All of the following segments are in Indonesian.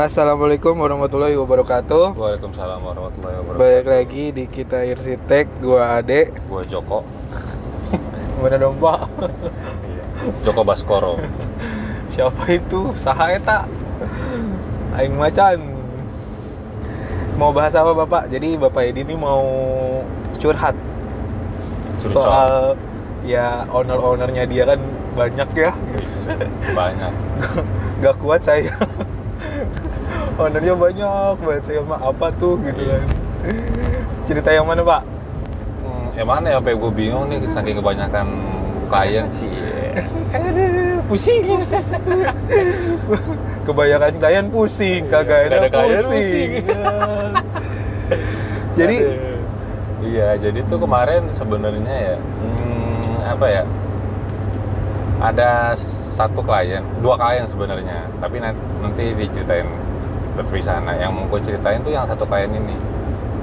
Assalamualaikum warahmatullahi wabarakatuh. Waalaikumsalam warahmatullahi wabarakatuh. Balik lagi di kita Irsitek, gua Ade. Gue Joko. Mana dong Pak? Joko Baskoro. Siapa itu? Saha eta? Aing macan. Mau bahas apa Bapak? Jadi Bapak Edi ini mau curhat Curcol. soal ya owner-ownernya dia kan banyak ya. Banyak. Gak kuat saya. Ownernya banyak banget saya mah apa tuh gitu kan. Cerita yang mana Pak? Hmm, yang mana ya? Sampai gue bingung nih saking kebanyakan klien sih. pusing kebanyakan klien pusing kagak Nggak ada ada klien pusing, pusing. jadi. Iya, jadi tuh kemarin sebenarnya ya hmm, apa ya? Ada satu klien, dua klien sebenarnya, tapi nanti, nanti diceritain terpisah. Nah, yang mau gue ceritain tuh yang satu klien ini.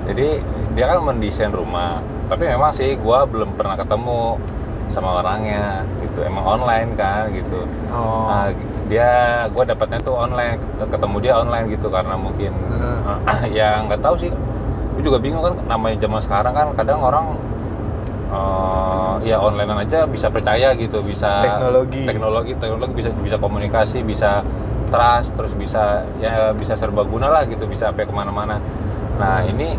Jadi dia kan mendesain rumah, tapi memang sih gue belum pernah ketemu sama orangnya gitu. Emang online kan gitu. oh Nah, dia gue dapatnya tuh online ketemu dia online gitu karena mungkin Hmm. ya nggak tahu sih gue juga bingung kan namanya zaman sekarang kan kadang orang eh, ya online aja bisa percaya gitu bisa Teknologi. teknologi teknologi bisa bisa komunikasi bisa trust terus bisa ya bisa serbaguna lah gitu bisa sampai ke mana-mana. Nah ini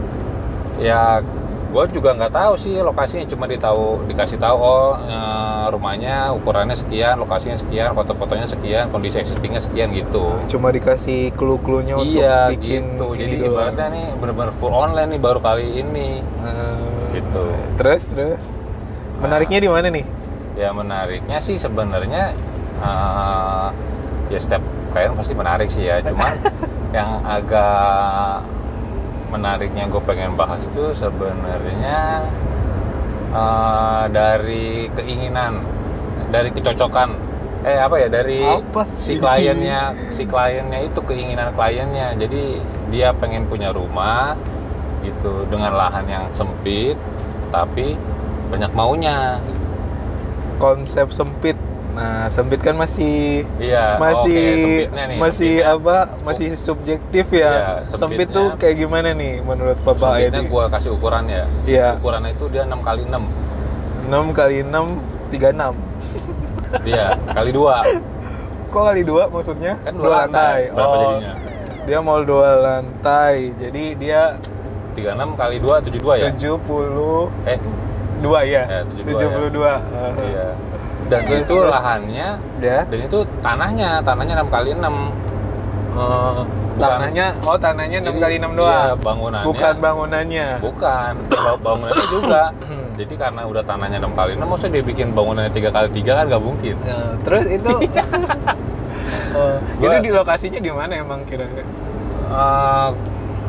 ya gue juga nggak tahu sih lokasinya cuma ditahu dikasih tahu oh eh, rumahnya ukurannya sekian lokasinya sekian foto-fotonya sekian kondisi existingnya sekian gitu. Cuma dikasih clue-cluenya untuk iya bikin gitu. jadi doang. ibaratnya nih bener-bener full online nih baru kali ini. Eh, gitu. terus terus? Menariknya di mana nih? Ya menariknya sih sebenarnya eh, ya setiap klien pasti menarik sih ya. Cuman yang agak menariknya gue pengen bahas tuh sebenarnya eh, dari keinginan dari kecocokan. Eh apa ya? Dari Apa si kliennya si kliennya itu keinginan kliennya. Jadi dia pengen punya rumah gitu dengan lahan yang sempit tapi banyak maunya. Konsep sempit nah sempit kan masih iya masih oke, sempitnya nih masih sempitnya. apa masih subjektif ya. Iya, sempit sempitnya- tuh kayak gimana nih menurut Bapak sempitnya Edi? gue kasih ukuran ya. Iya. ukurannya itu dia 6 kali 6 6 kali 6 36 dia kali dua. Kok kali dua maksudnya? Kan dua, lantai. berapa Oh, jadinya? dia mau dua lantai. Jadi dia 36 kali 2 72 ya? 72 eh. ya. Ya, 72 72 iya dan Terus, itu terus. lahannya ya. dan itu tanahnya tanahnya 6 kali 6 Oh, tanahnya oh tanahnya 6 kali 6 doang? iya, bangunannya. Bukan bangunannya? Bukan Ba- bangunannya juga. Hmm. jadi karena udah tanahnya 6 kali 6 maksudnya dia bikin bangunannya 3 kali 3 kan nggak mungkin. Nah, terus itu? Oh, Gua- itu di lokasinya di mana emang kira-kira? Eh,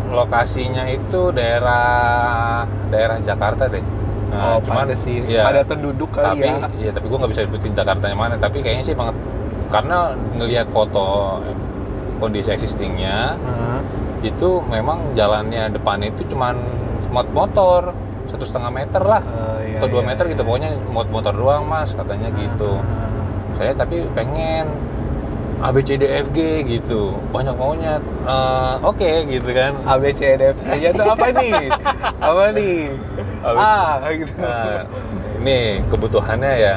lokasinya itu daerah daerah Jakarta deh. Nah, oh pantes sih iya, ada penduduk kali tapi ya. iya tapi gue nggak bisa sebutin Jakartanya mana tapi kayaknya sih banget karena ngelihat foto kondisi existingnya Heeh. itu memang jalannya depan itu cuman mot motor satu setengah meter lah. Oh, iya, atau dua iya, meter gitu iya. pokoknya mot motor doang mas katanya gitu. saya tapi pengen A B C D F G gitu. Banyak maunya. Eh, oke gitu kan. A B C D F G. Nya tuh apa nih? Apa nih? A, B. A gitu. Nah, ini kebutuhannya ya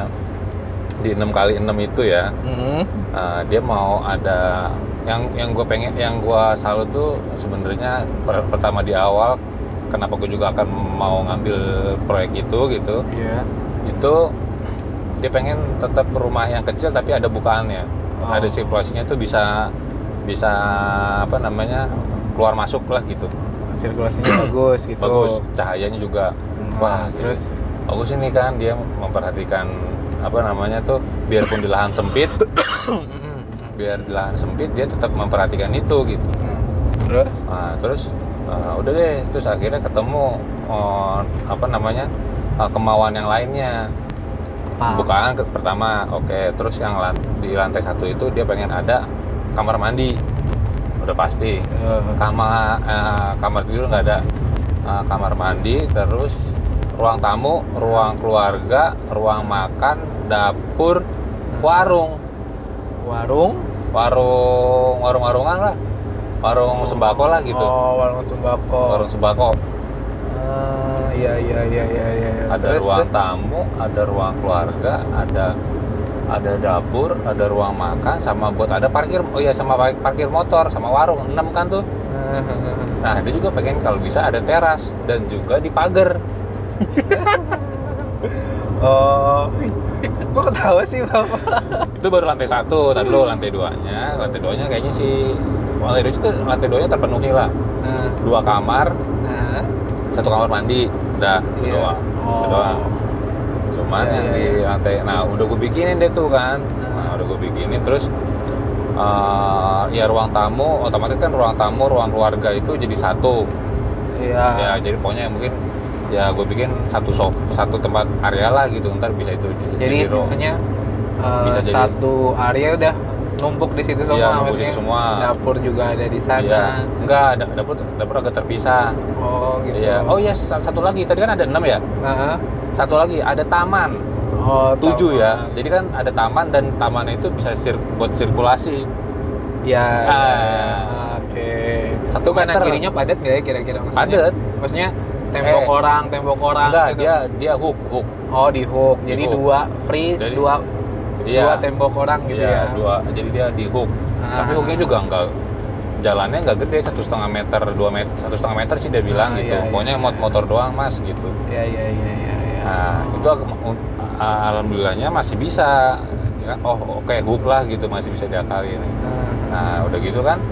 di 6 kali 6 itu ya. Mhm. uh, dia mau ada yang yang gue pengen yang gue salut tuh sebenarnya per- pertama di awal kenapa gue juga akan mau ngambil proyek itu gitu. Iya. itu dia pengen tetap rumah yang kecil tapi ada bukaannya Oh. ada sirkulasinya tuh bisa bisa apa namanya keluar masuk lah gitu. Sirkulasinya bagus gitu. Bagus cahayanya juga. Hmm, wah terus terus? Bagus ini kan dia memperhatikan apa namanya tuh biarpun di lahan sempit biar di lahan sempit dia tetap memperhatikan itu gitu. Terus? Nah, terus uh, udah deh terus akhirnya ketemu uh, apa namanya uh, kemauan yang lainnya apa? Bukaan pertama oke. Terus yang lan- di lantai satu itu dia pengen ada kamar mandi. Udah pasti. Eh, kamar eh, kamar tidur nggak ada. Eh, kamar mandi terus ruang tamu ruang keluarga ruang makan dapur warung warung. Warung? Warung warungan lah. Warung sembako lah gitu. Oh, warung sembako. warung sembako. Ah, iya iya iya iya iya. iya. ada Terus, ruang terus? tamu ada ruang keluarga ada ada dapur ada ruang makan sama buat ada parkir oh iya sama par- parkir motor sama warung enam kan tuh nah dia juga pengen kalau bisa ada teras dan juga di pagar oh. Kok ketawa sih, Bapak? itu baru lantai satu tadi lo lantai duanya lantai duanya kayaknya sih lantai dua itu lantai duanya terpenuhi lah Nah, dua kamar nah. Satu kamar mandi udah itu Iya. doang itu Oh. doang cuman Iya, yang iya, di iya. lantai nah udah gue bikinin deh tuh kan Nah. nah, udah gue bikinin terus eh, ya ruang tamu otomatis kan ruang tamu ruang keluarga itu jadi satu Iya. ya jadi pokoknya mungkin ya gue bikin satu soft satu tempat area lah gitu ntar bisa itu Jadi ruang- semuanya eh, Bisa jadi- satu area udah numpuk di situ semua. Iya, numpuk di situ semua. Dapur juga ada di sana. Iya, enggak ada dapur dapur agak terpisah. Oh, gitu. Iya. Oh iya, sa- satu lagi. Tadi kan ada enam ya. Nah, Satu lagi ada taman. oh, Tujuh taman. ya. Jadi kan ada taman dan taman itu bisa sir buat sirkulasi. Iya. Ah. Oke. Satu Itu kanan meter. kirinya padat nggak ya kira-kira maksudnya? Padat. Maksudnya tembok Eh. orang, tembok orang. Enggak, gitu. dia dia hook hook. Oh di hook. Di Jadi hook. dua free, Jadi- dua Iya. dua tembok orang gitu Iya, ya. dua. Jadi dia di hook. Ah. Tapi hooknya juga enggak jalannya nggak gede satu setengah meter dua meter satu setengah meter sih dia bilang Ah, gitu iya, iya, pokoknya iya. mot motor doang mas gitu Iya iya iya iya. iya. Nah, itu aku- alhamdulillahnya masih bisa. Ya? Oh, oke hook lah gitu masih bisa diakalin. Nah, Nah, udah gitu kan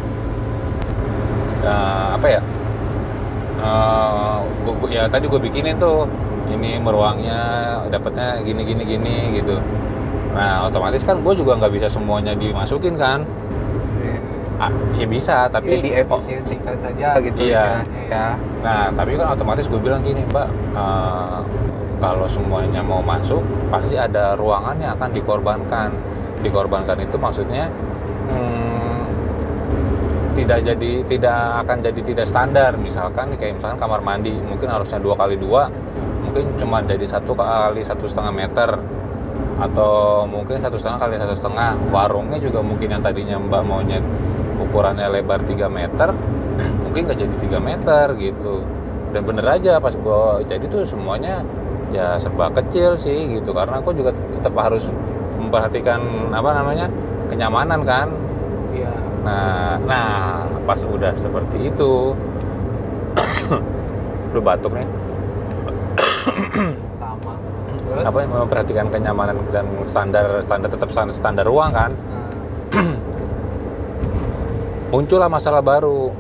eh, apa ya? Eh, gua, gua- ya tadi gue bikinin tuh ini meruangnya dapatnya gini gini gini gitu. Nah, otomatis kan gue juga nggak bisa semuanya dimasukin kan? Ah, ya bisa, tapi tapi diefisiensikan saja gitu Iya. ya. Nah, tapi kan otomatis gue bilang gini, Mbak, eh, kalau semuanya mau masuk, pasti ada ruangan yang akan dikorbankan. Dikorbankan itu maksudnya hmm, tidak jadi tidak akan jadi tidak standar. Misalkan kayak misalkan kamar mandi mungkin harusnya dua kali dua, mungkin cuma jadi satu kali satu setengah meter atau mungkin satu setengah kali satu setengah. Warungnya juga mungkin yang tadinya Mbak maunya ukurannya lebar 3 meter mungkin nggak jadi 3 meter gitu dan bener aja pas gue jadi tuh semuanya ya serba kecil sih gitu karena aku juga tetap harus memperhatikan apa namanya kenyamanan kan Iya. nah nah pas udah seperti itu lu batuk nih. Terus? apa memperhatikan kenyamanan dan standar standar tetap standar, standar ruang kan? Nah, muncullah masalah baru.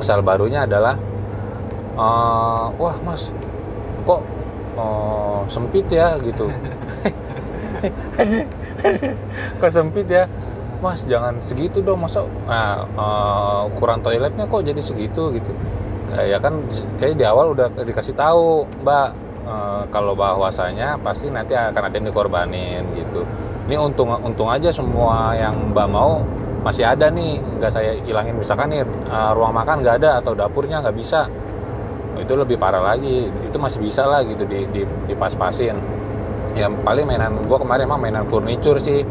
Masalah barunya adalah eh, wah mas kok eh, sempit ya gitu. Kok sempit ya? Mas jangan segitu dong masa nah, eh, ukuran toiletnya kok jadi segitu gitu. Ya kan kayak di awal udah dikasih tahu mbak eh, kalau bahwasanya pasti nanti akan ada yang dikorbanin gitu. Ini untung untung aja semua yang mbak mau masih ada nih. Nggak saya hilangin misalkan nih eh, ruang makan nggak ada atau dapurnya nggak bisa. Itu lebih parah lagi. Itu masih bisa lah gitu di, di, dipas-pasin. Yang paling mainan gua kemarin emang mainan furniture sih.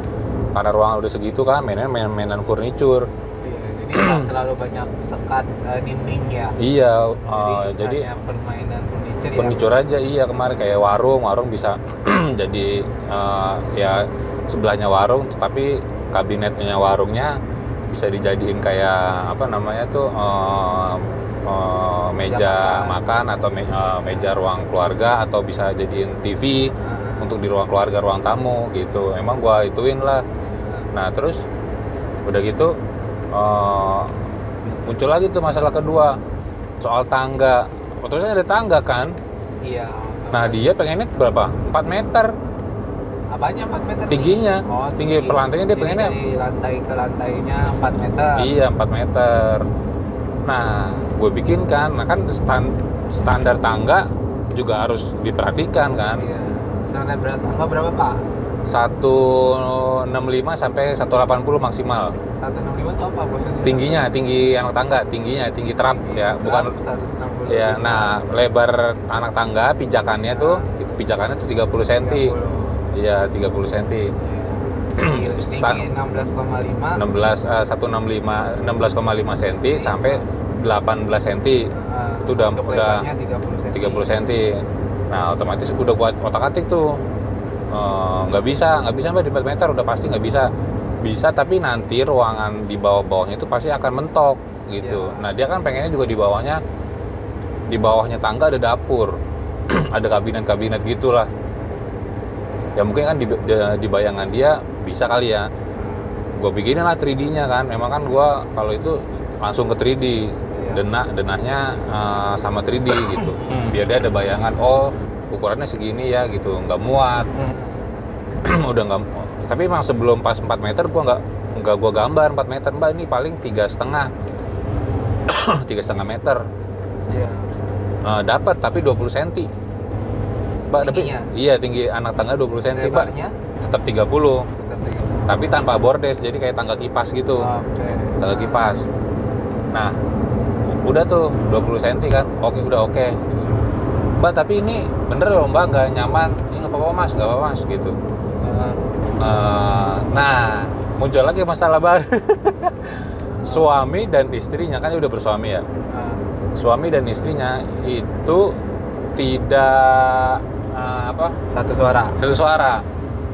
Karena ruangan udah segitu kan mainan mainan, mainan furniture. Iya, jadi terlalu banyak sekat eh, dinding ya. iya eh, jadi hanya permainan furniture, furniture aja iya kemarin kayak warung warung bisa jadi eh, ya sebelahnya warung tapi kabinetnya warungnya bisa dijadiin kayak apa namanya tuh eh, eh, meja makan. atau me- eh, meja ruang keluarga atau bisa jadiin TV yang untuk di ruang keluarga ruang tamu gitu. Emang gua ituin lah. Nah terus udah gitu eh, muncul lagi tuh masalah kedua soal tangga otomatis ada tangga kan iya. nah dia pengennya berapa 4 meter Apanya 4 meter? Tingginya. Oh, Tinggi per lantainya dia pengennya- dari lantai ke lantainya 4 meter. iya 4 meter nah gue bikin kan nah kan stan- standar tangga juga harus diperhatikan kan Iya. Standar berat tangga berapa, Pak? 165 sampai 180 maksimal 165 itu apa maksudnya? tingginya tinggi anak tangga tingginya tinggi trap ya bukan 160. ya nah lebar anak tangga pijakannya tuh pijakannya tuh 30 cm 30. iya 30 cm tinggi, Stan- tinggi 16,5 16 eh, 165 16,5 cm sampai 18 cm eh, Itu udah- udah lebarnya 30 cm 30 cm. Nah, otomatis udah gua otak-atik tuh. Eh, nggak bisa, nggak bisa mbak di 4 meter udah pasti nggak bisa. Bisa tapi nanti ruangan di bawah-bawahnya itu pasti akan mentok gitu. Iya. Nah dia kan pengennya juga di bawahnya, di bawahnya tangga ada dapur, ada kabinet-kabinet gitulah. Ya mungkin kan di, di- di bayangan dia bisa kali ya. Gue bikinin lah 3D-nya kan. Memang kan gua kalau itu langsung ke 3D. Iya. Denah, denahnya eh, sama 3D gitu. Hmm. Biar dia ada bayangan. Oh ukurannya segini ya gitu. Nggak muat. Hmm. udah nggak tapi emang sebelum pas 4 meter gua nggak nggak gua gambar 4 meter mbak ini paling tiga setengah tiga setengah meter Iya. Eh, dapat tapi 20 cm mbak tapi iya tinggi anak tangga 20 cm mbak Lebarnya tetap 30 tetap 30. tapi tanpa bordes jadi kayak tangga kipas gitu Oke. tangga kipas nah udah tuh 20 cm kan oke udah oke mbak tapi ini bener loh mbak nggak nyaman ini nggak apa-apa mas nggak apa-apa mas gitu Eh, nah, muncul lagi masalah baru. Suami dan istrinya kan udah bersuami ya. eh, Suami dan istrinya itu tidak eh, apa? satu suara. Satu suara.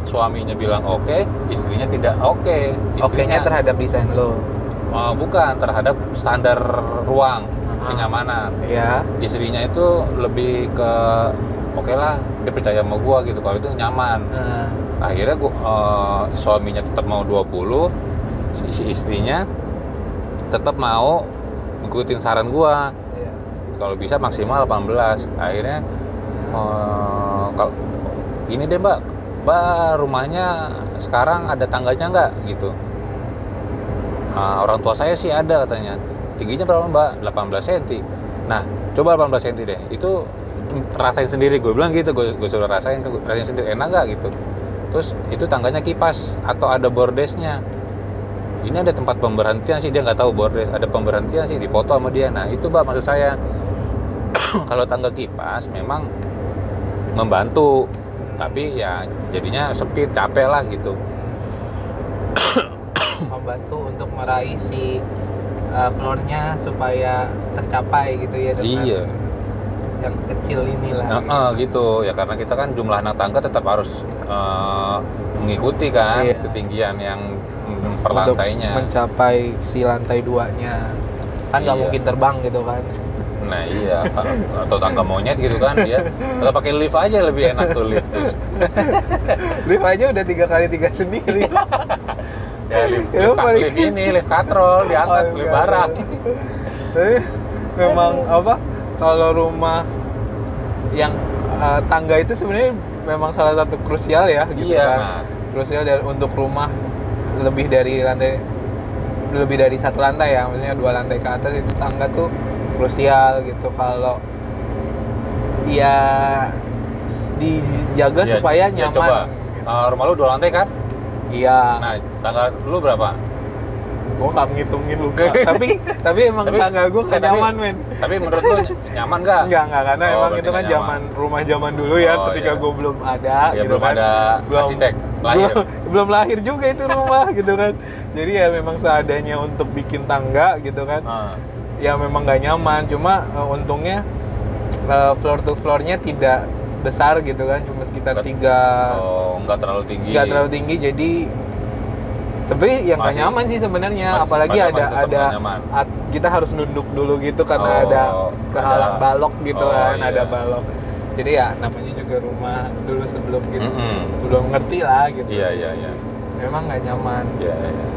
Suaminya bilang oke, istrinya tidak oke. Oke-nya Istrinya terhadap desain lo. eh, bukan terhadap standar ruang Aha. kenyamanan. Ya. Istrinya itu lebih ke oke lah, dia percaya sama gua gitu. Kalau itu nyaman. Eh, akhirnya gua, eh, suaminya tetap mau 20 si, istrinya tetap mau ngikutin saran gua. Iya. kalau bisa maksimal 18 akhirnya eh, kalau gini deh mbak. Mbak rumahnya sekarang ada tangganya nggak? Gitu. "Ah, orang tua saya sih ada katanya. Tingginya berapa mbak? 18 cm nah coba 18 cm deh. Itu rasain sendiri. Gue bilang gitu gue, gue suruh rasain rasain sendiri enak gak gitu. Terus itu tangganya kipas atau ada bordesnya. Ini ada tempat pemberhentian sih dia nggak tahu bordes. Ada pemberhentian sih di foto sama dia. Nah itu mbak maksud saya. Kalau tangga kipas memang membantu tapi ya jadinya sempit capek lah gitu. Membantu untuk meraih si uh, floornya supaya tercapai gitu ya dengan Iya. Yang kecil inilah Nah, eh, gitu. Ya karena kita kan jumlah anak tangga tetap harus eh, mengikuti kan Iya. ketinggian yang per Untuk lantainya mencapai si lantai duanya. Kan nggak Iya. mungkin terbang gitu kan. Nah iya atau tangga monyet gitu kan dia atau pakai lift aja lebih enak tuh lift terus lift aja udah tiga kali tiga sendiri. Ya lift, Ya, lift, paling- lift ini lift katrol diangkat Oh, lift iya. barang. Tapi memang apa kalau rumah yang uh, tangga itu sebenarnya memang salah satu krusial ya gitu iya kan. krusial dari untuk rumah lebih dari lantai lebih dari satu lantai ya maksudnya dua lantai ke atas itu tangga tuh krusial gitu. Kalau ya dijaga ya, supaya ya nyaman. coba. Eh, rumah lu dua lantai kan? Iya. Nah tangga lu berapa gua nggak ngitungin lu Kak. tapi tapi emang Tapi- tangga gua nggak nyaman men tapi menurut lu nyaman nggak Enggak, enggak, karena Oh, emang itu kan zaman rumah zaman dulu ya, Oh, ketika iya. gue belum ada Ya, gitu belum kan. ada arsitek lahir. Belum, belum lahir juga itu rumah gitu kan. Jadi ya memang seadanya untuk bikin tangga gitu kan. Ah, Ya memang nggak nyaman, cuma eh, untungnya eh, floor to floornya tidak besar gitu kan, cuma sekitar tiga oh nggak terlalu tinggi nggak terlalu tinggi jadi tapi yang Masih- nyaman sih sebenarnya apalagi ada ada at- kita harus nunduk dulu gitu karena Oh, ada kehalang ada- balok gitu oh, kan iya. ada balok. Jadi ya namanya juga rumah dulu sebelum gitu Mm-mm. sebelum ngerti lah gitu. Iya iya iya. Memang nggak nyaman. Iya iya.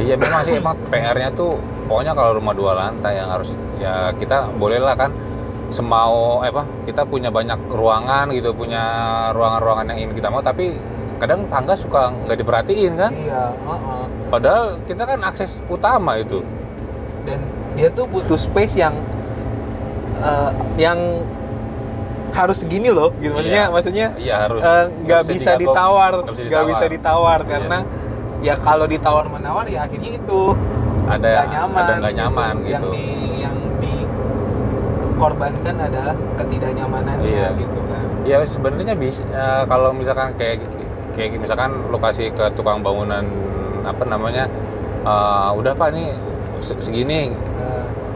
Iya memang sih emang PR-nya tuh pokoknya kalau rumah dua lantai yang harus ya kita bolehlah kan semau eh, apa kita punya banyak ruangan gitu punya ruangan-ruangan yang ingin kita mau tapi kadang tangga suka nggak diperhatiin kan? Iya uh-uh. padahal kita kan akses utama itu. Dan dia tuh butuh space yang eh, yang harus segini loh gitu. Maksudnya Iya. maksudnya iya harus. eh, nggak bisa digabung, ditawar nggak bisa bisa ditawar. Iya. karena ya kalau ditawar menawar ya akhirnya itu ada nggak nyaman ada nggak nyaman yang gitu. di yang dikorbankan adalah ketidaknyamanannya Iya. gitu kan. Ya sebenarnya bisa eh, kalau misalkan kayak kayak misalkan lokasi ke tukang bangunan apa namanya eh, udah pak ini se- segini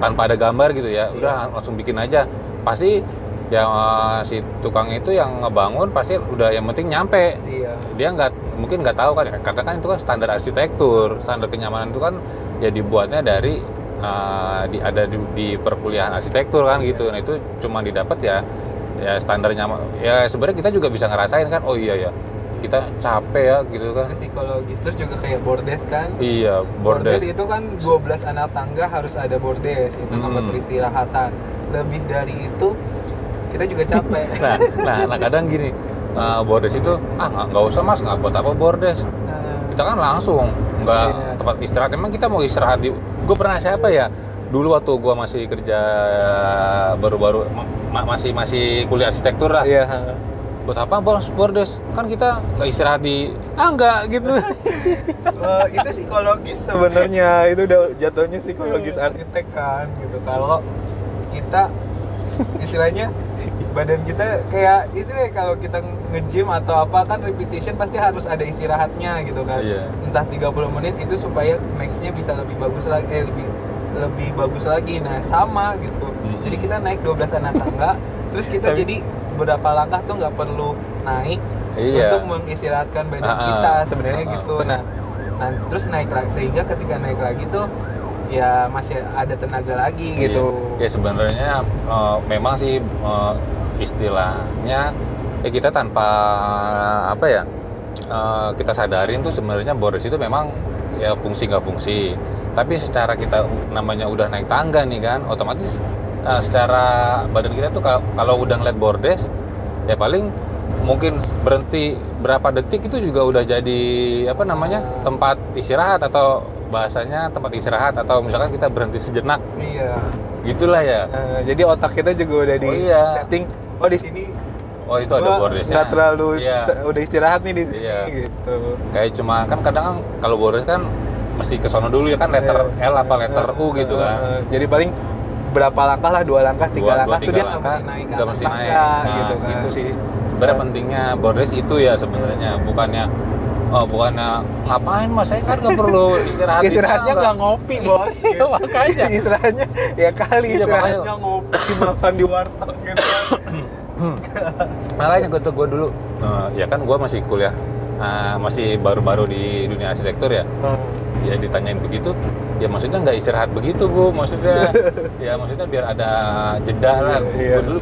tanpa ada gambar gitu ya udah langsung bikin aja. Pasti yang eh, si tukang itu yang ngebangun pasti udah yang penting nyampe. Iya. Dia nggak mungkin nggak tahu kan ya karena kan itu kan standar arsitektur standar kenyamanan itu kan ya dibuatnya dari uh, di ada di, di perkuliahan arsitektur kan gitu. Nah itu cuma didapat ya ya standar nyaman ya sebenarnya kita juga bisa ngerasain kan oh iya ya kita capek ya gitu kan. Terus psikologis. Terus juga kayak bordes kan? Iya bordes. Bordes itu kan 12 anak tangga harus ada bordes. Itu tempat Hmm. peristirahatan. Lebih dari itu kita juga capek. Nah nah, nah kadang gini uh, bordes itu ah nggak usah mas nggak buat apa bordes. Nah, kita kan langsung nggak Iya. tempat istirahat. Emang kita mau istirahat di gue pernah siapa ya? Dulu waktu gue masih kerja baru-baru ma- masih masih kuliah arsitektur lah. Iya buat apa bos? Bordes kan kita nggak istirahat di ah nggak gitu. Eh, itu psikologis sebenarnya. Itu udah jatuhnya psikologis arsitek kan gitu. Kalau kita istilahnya badan kita kayak itu deh kalau kita nge-gym atau apa kan repetition pasti harus ada istirahatnya gitu kan. Iya. entah 30 menit itu supaya max-nya bisa lebih bagus lagi eh, lebih lebih bagus lagi. Nah sama gitu. Mm-mm. jadi kita naik 12 anak tangga terus kita Tapi- jadi beberapa langkah tuh nggak perlu naik Iya. untuk mengistirahatkan badan Ah, ah. kita sebenarnya Ah, ah. gitu nah nah terus naik lagi sehingga ketika naik lagi tuh ya masih ada tenaga lagi gitu Iya. ya sebenarnya eh, memang sih eh, istilahnya ya kita tanpa apa ya eh, kita sadarin tuh sebenarnya bordes itu memang ya fungsi nggak fungsi tapi secara kita namanya udah naik tangga nih kan otomatis eh, secara badan kita tuh kalau- udah ngeliat bordes ya paling mungkin berhenti berapa detik itu juga udah jadi apa namanya tempat istirahat atau bahasanya tempat istirahat atau misalkan kita berhenti sejenak. Iya. Gitulah ya. Nah, jadi otak kita juga udah di Oh, iya. setting oh di sini oh itu ada bordesnya. nggak terlalu iya. udah istirahat nih di sini Iya. gitu. Kayak cuma kan kadang kalau bordes kan mesti ke sono dulu ya kan letter Iya. L apa letter U gitu kan. Eh, jadi paling berapa langkah lah dua langkah tiga Dua- langkah dua, tuh tiga dia nggak mesti naik mesti tangga, naik. nah, gitu kan. itu sih. Sebenarnya pentingnya bordes itu ya sebenarnya bukannya oh bukannya ngapain mas? Saya kan nggak perlu istirahat istirahatnya nggak ngopi bos. Iya, makanya. istirahatnya ya kali Iya, istirahatnya makanya. ngopi makan di warteg gitu makanya gue tuh gue dulu eh, ya kan gue masih kuliah eh, masih baru-baru di dunia arsitektur ya ya ditanyain begitu ya maksudnya nggak istirahat begitu bu. Maksudnya ya maksudnya biar ada jeda lah. Iya. dulu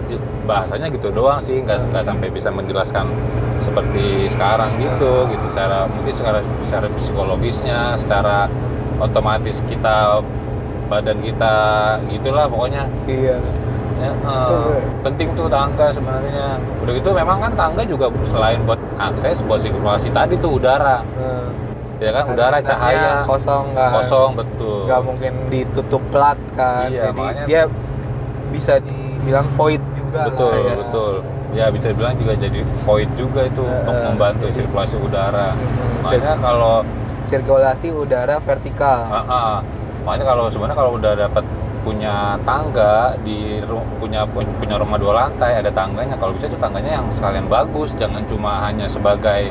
bahasanya gitu doang sih nggak nggak sampai bisa menjelaskan seperti sekarang gitu gitu. Secara mungkin secara secara psikologisnya secara otomatis kita badan kita gitulah pokoknya. Iya. Ya, eh, penting tuh tangga sebenarnya. Udah gitu memang kan tangga juga selain buat akses buat sirkulasi tadi tuh udara. Eh, ya kan udara cahaya. kosong kan? Kosong betul. Nggak mungkin ditutup plat kan? Iya, jadi makanya- dia bisa dibilang void juga betul lah ya. betul. Ya bisa dibilang juga jadi void juga itu untuk Eh, membantu sirkulasi udara. Hmm, makanya kalau sirkulasi udara vertikal. Ah, ah. makanya kalau sebenarnya kalau udah dapat punya tangga di punya punya rumah dua lantai ada tangganya. Kalau bisa itu tangganya yang sekalian bagus jangan cuma hanya sebagai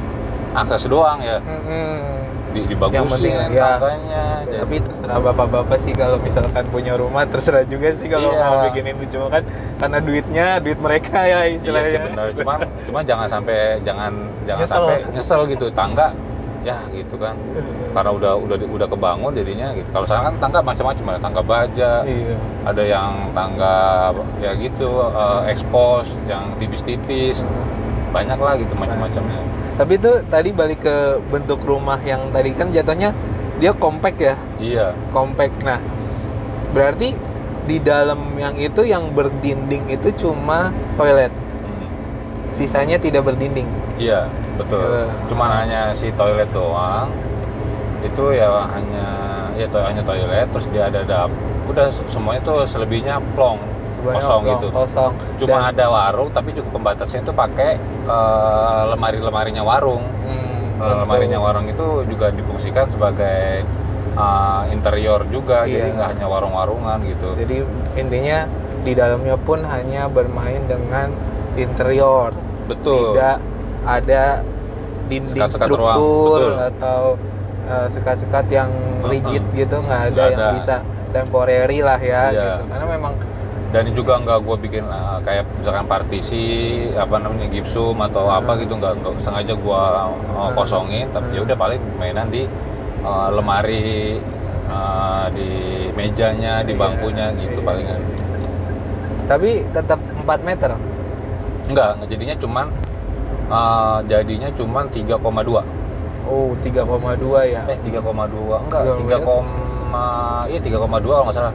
akses doang ya. Mm-mm. Di, dibagusin penting, ya. tangganya tapi terserah bapak-bapak sih kalau misalkan punya rumah terserah juga sih kalau Iya. mau bikinin itu. Cuma kan karena duitnya duit mereka ya Iya istilahnya. sih benar, cuman cuman jangan sampai jangan jangan Nyesel. sampai nyesel gitu. Tangga ya gitu kan. Karena udah udah udah kebangun jadinya gitu. Kalau sekarang kan tangga macam-macam ada tangga baja iya. ada yang tangga ya gitu eh, expose yang tipis-tipis. Banyak lah gitu macam-macamnya tapi itu tadi balik ke bentuk rumah yang tadi kan jatuhnya dia compact ya? Iya. Compact. Nah berarti di dalam yang itu yang berdinding itu cuma toilet. Hmm. sisanya tidak berdinding. Iya betul. Iya. cuman hanya si toilet doang. Itu ya hanya ya to hanya toilet terus dia ada dap udah se- semuanya tuh selebihnya plong Sebenarnya kosong kosong, gitu. kosong. Cuma Dan- ada warung tapi cukup pembatasnya itu pakai eh, lemari-lemarinya warung. Hmm, betul. lemarinya warung itu juga difungsikan sebagai eh, interior juga. Jadi Iya. nggak hanya warung-warungan gitu. Jadi intinya di dalamnya pun hanya bermain dengan interior, betul. Tidak ada dinding Sekat-sekat ruang, struktur betul. atau eh, sekat-sekat yang rigid gitu. Nggak ada Nggak yang ada. bisa temporary lah ya Iya. gitu. Karena memang dan juga nggak gue bikin uh, kayak misalkan partisi apa namanya gipsum atau apa gitu nggak nggak sengaja gue Hmm. kosongin tapi ya udah paling mainan di uh, lemari uh, di mejanya di Iya, bangkunya gitu iya. palingan. Tapi tetap 4 meter? Enggak jadinya cuman uh, jadinya cuman 3,2 oh 3,2 ya? Eh 3,2 enggak 3,2. 3, iya 3,2 kalau nggak salah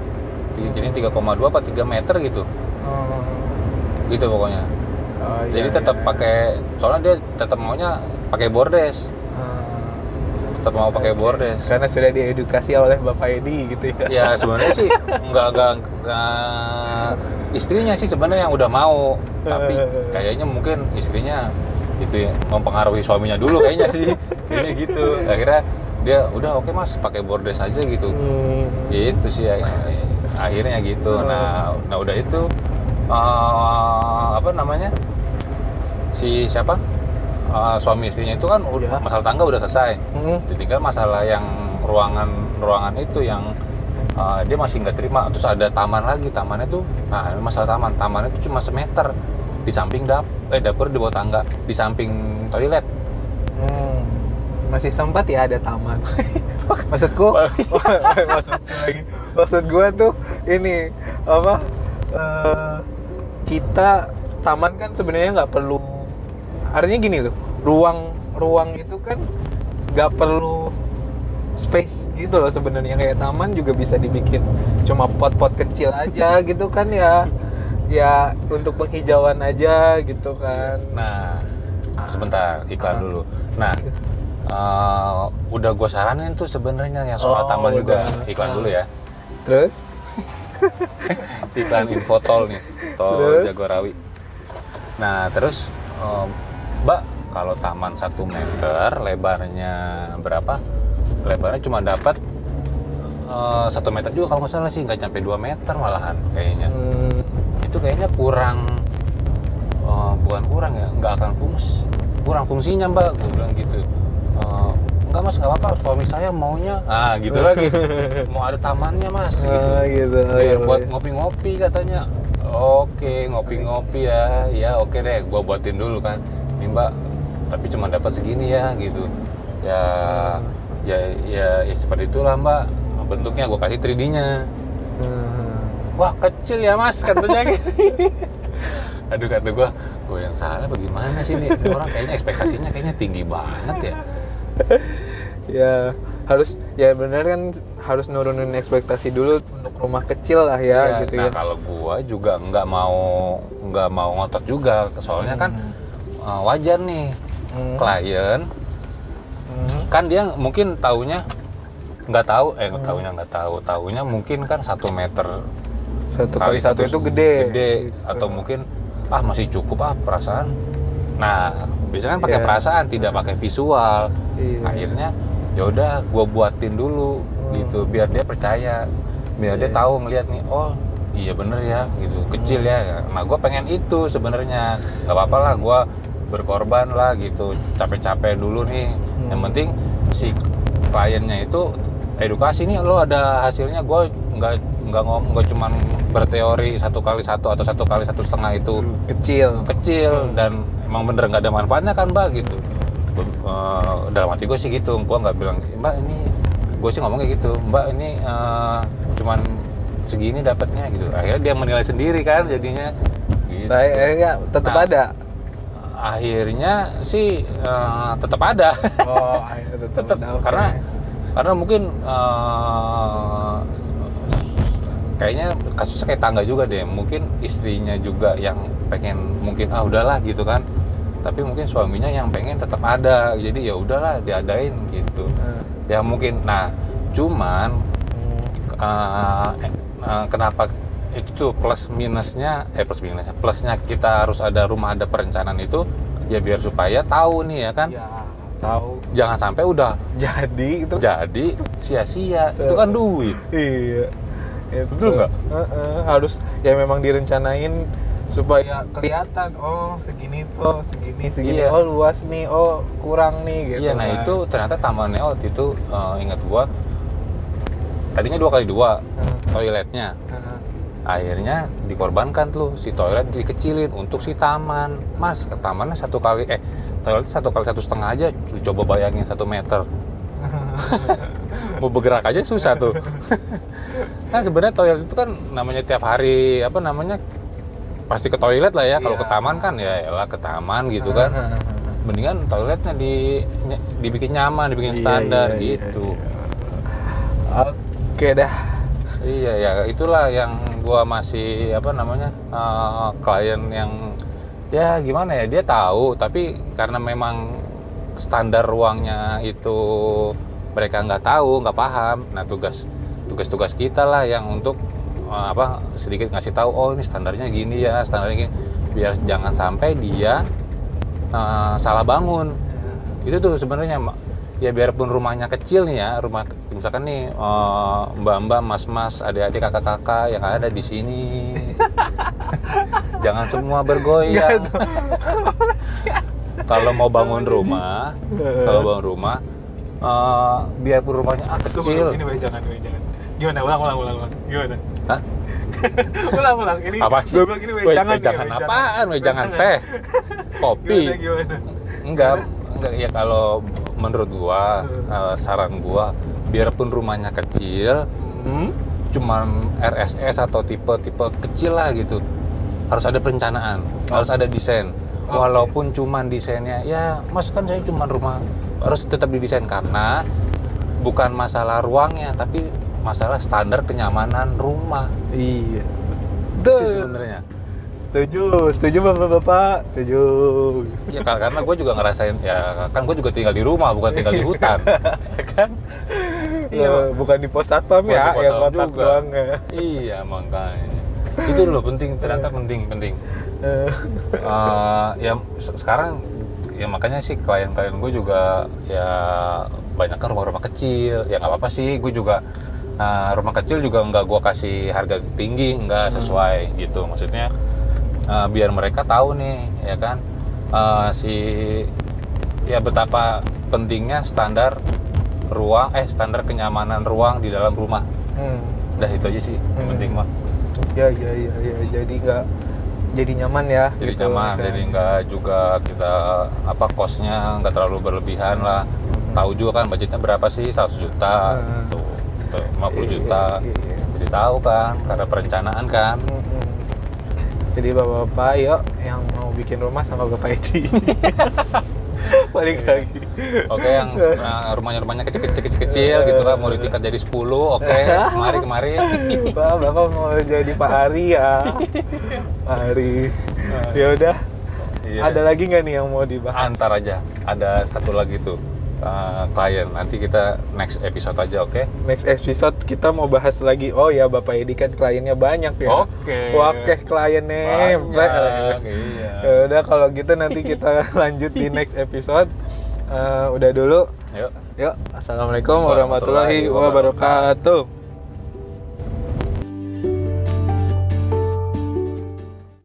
jadi 3,2 apa 3 meter gitu Oh. gitu pokoknya Oh, iya, jadi tetap iya. pakai soalnya dia tetap maunya pakai bordes Ah. tetap mau pakai Oke. bordes karena sudah diedukasi oleh Bapak Edi gitu ya ya sebenarnya sih nggak nggak nggak istrinya sih sebenarnya yang udah mau tapi kayaknya mungkin istrinya itu ya, mempengaruhi suaminya dulu kayaknya sih kayaknya gitu akhirnya dia udah oke mas pakai bordes aja gitu Hmm. gitu sih ya. Akhirnya gitu nah nah udah itu eh, apa namanya si siapa Eh, suami istrinya itu kan udah Iya. masalah tangga udah selesai Hmm. tinggal masalah yang ruangan ruangan itu yang uh, dia masih nggak terima terus ada taman lagi tamannya tuh nah masalah taman tamannya itu cuma semeter di samping dap eh dapur di bawah tangga di samping toilet Hmm. Masih sempat ya ada taman. Maksudku, maksud gua tuh ini apa? eh, kita taman kan sebenarnya nggak perlu. Artinya gini loh, ruang ruang itu kan nggak perlu space gitu loh sebenarnya kayak taman juga bisa dibikin cuma pot-pot kecil aja gitu kan ya ya untuk penghijauan aja gitu kan nah sebentar iklan dulu nah uh, udah gue saranin tuh sebenarnya yang soal Oh, taman juga. udah. iklan Ah. dulu ya. Terus? Iklan info tol nih tol Terus? Jagorawi. Nah terus um, mbak kalau taman satu meter lebarnya berapa? Lebarnya cuma dapat uh, satu meter juga kalau nggak salah sih nggak sampai 2 meter malahan kayaknya. Hmm, itu kayaknya kurang uh, bukan kurang ya nggak akan fungsi kurang fungsinya mbak gue bilang gitu Uh, enggak mas nggak apa-apa suami saya maunya ah gitu lagi mau ada tamannya mas gitu ah, gitu. Oh, Biar iya, buat iya. ngopi-ngopi katanya. Oke, ngopi-ngopi ya. Ya oke deh, gua buatin dulu kan. Nih Mbak, tapi cuma dapat segini ya gitu. Ya ya ya, ya seperti itulah Mbak. Bentuknya gua kasih 3D-nya. Hmm. Wah, kecil ya Mas katanya. Aduh kata gua, gua yang salah bagaimana sih nih Ini orang kayaknya ekspektasinya kayaknya tinggi banget ya. Ya harus ya benar kan harus nurunin ekspektasi dulu untuk rumah kecil lah ya, gitu nah ya. kalau gua juga nggak mau nggak mau ngotot juga soalnya kan uh, wajar nih Hmm. klien Hmm. kan dia mungkin taunya nggak tahu eh nggak taunya nggak tahu taunya mungkin kan satu meter Satu kali satu itu gede. gede Gitu. atau mungkin ah masih cukup ah perasaan nah biasanya kan pakai Iya. perasaan tidak pakai visual Iya. akhirnya ya udah gue buatin dulu gitu biar dia percaya biar dia Hmm. Iya. tahu ngelihat nih oh iya bener ya gitu kecil ya nah gue pengen itu sebenarnya nggak apa-apa lah gue berkorban lah gitu capek-capek dulu nih yang Hmm. penting si kliennya itu edukasi nih lo ada hasilnya gue nggak nggak ngom nggak cuman berteori satu kali satu atau satu kali satu setengah itu kecil. kecil dan emang bener nggak ada manfaatnya kan mbak gitu eh, dalam hati gue sih gitu gue nggak bilang mbak ini gue sih ngomongnya gitu mbak ini eh, cuman segini dapatnya gitu akhirnya dia menilai sendiri kan jadinya gitu. Nah, akhirnya tetap Nah. ada. akhirnya sih eh, tetap ada Oh, akhirnya tetap, tetap ada. Oke. karena karena mungkin eh, kayaknya kasusnya kayak tangga juga deh. Mungkin istrinya juga yang pengen mungkin ah udahlah gitu kan. Tapi mungkin suaminya yang pengen tetap ada. Jadi ya udahlah diadain gitu. Hmm. ya mungkin nah cuman Hmm. eh, eh, eh, kenapa itu tuh plus minusnya eh plus minusnya plusnya kita harus ada rumah ada perencanaan itu ya biar supaya tahu nih ya kan? Ya, tahu. jangan sampai udah Jadi itu. jadi sia-sia. Itu kan duit. Iya. Itu. Betul nggak? Heeh, harus ya memang direncanain supaya kelihatan oh segini tuh segini segini Iya. oh luas nih oh kurang nih gitu Iya, nah kan. itu ternyata tamannya waktu itu eh, ingat gua tadinya dua kali dua toiletnya. hmm. Akhirnya dikorbankan tuh si toilet dikecilin untuk si taman. Mas, ke tamannya satu kali eh toilet satu kali satu setengah aja. Coba bayangin satu meter. Mau bergerak aja susah tuh. nah sebenarnya toilet itu kan namanya tiap hari apa namanya pasti ke toilet lah ya. Kalau Iya. ke taman kan ya elah ke taman gitu kan. Mendingan toiletnya di dibikin nyaman, dibikin Iya, standar iya, iya, gitu. iya. oke dah Iya ya itulah yang gua masih apa namanya eh, klien yang ya gimana ya dia tahu tapi karena memang standar ruangnya itu mereka nggak tahu nggak paham nah tugas tugas-tugas kita lah yang untuk eh, apa sedikit ngasih tahu oh ini standarnya gini ya standarnya gini. Biar jangan sampai dia eh, salah bangun. Itu tuh sebenarnya ya biarpun rumahnya kecil nih ya rumah misalkan nih eh, mbak-mbak mas-mas adik-adik kakak-kakak yang ada di sini. Jangan semua bergoyang. Kalau mau bangun rumah kalau bangun rumah eh, biarpun rumahnya ah kecil. ini weh, jangan weh, jangan gimana? Ulang ulang ulang ulang. Gimana? Hah? ulang ulang. Ini apa sih? gua bilang gini weh, Weh, jangan weh, jangan weh, apaan? weh, jangan teh? Kopi? gimana? Gimana Enggak, enggak. Ya kalau menurut gua eh, saran gua biarpun rumahnya kecil hmm? cuman RSS atau tipe-tipe kecil lah gitu harus ada perencanaan harus ada desain. Oke. walaupun cuman desainnya ya mas kan saya cuman rumah harus tetap didesain karena bukan masalah ruangnya tapi masalah standar kenyamanan rumah. Iya. Itu Betul. sebenarnya. Setuju setuju bapak-bapak setuju. Ya kar- karena gue juga ngerasain ya kan gue juga tinggal di rumah bukan tinggal di hutan. Kan? Iya bukan di pos satpam ya di pos yang kotak juga. doang ya. Iya makanya. Itu loh penting ternyata penting penting. Eh, Eh, ya se- sekarang ya makanya sih klien-klien gue juga ya banyak kan rumah-rumah kecil. Ya nggak apa-apa sih gue juga eh, rumah kecil juga nggak gue kasih harga tinggi nggak sesuai gitu maksudnya eh, biar mereka tahu nih ya kan eh, si ya betapa pentingnya standar ruang eh standar kenyamanan ruang di dalam rumah hmm. udah itu aja sih yang Hmm. penting mah ya ya ya ya jadi nggak jadi nyaman ya jadi gitu, nyaman misalnya. jadi nggak juga kita apa kosnya nggak terlalu berlebihan lah tahu juga kan budgetnya berapa sih 100 juta Hmm. tuh tuh 50 Iya, juta iya, iya. jadi tahu kan karena perencanaan kan. Jadi bapak-bapak yuk yang mau bikin rumah sama bapak Edi. Balik lagi. oke yang uh, rumahnya-rumahnya kecil-kecil kecil gitu kan mau ditingkat jadi 10 oke kemari kemari Pak, bapak mau jadi Pak Ari ya. Pak Ari. Ya udah. Iya. Ada lagi nggak nih yang mau dibahas? antar aja ada satu lagi tuh uh, klien nanti kita next episode aja oke Next episode kita mau bahas lagi. Oh ya bapak Edi kan kliennya banyak ya. Oke. Oke kliennya. Banyak, iya. Ya udah kalau gitu nanti kita lanjut di next episode. Eh, udah dulu. yuk Yuk, assalamualaikum warahmatullahi Warahmatullahi wabarakatuh.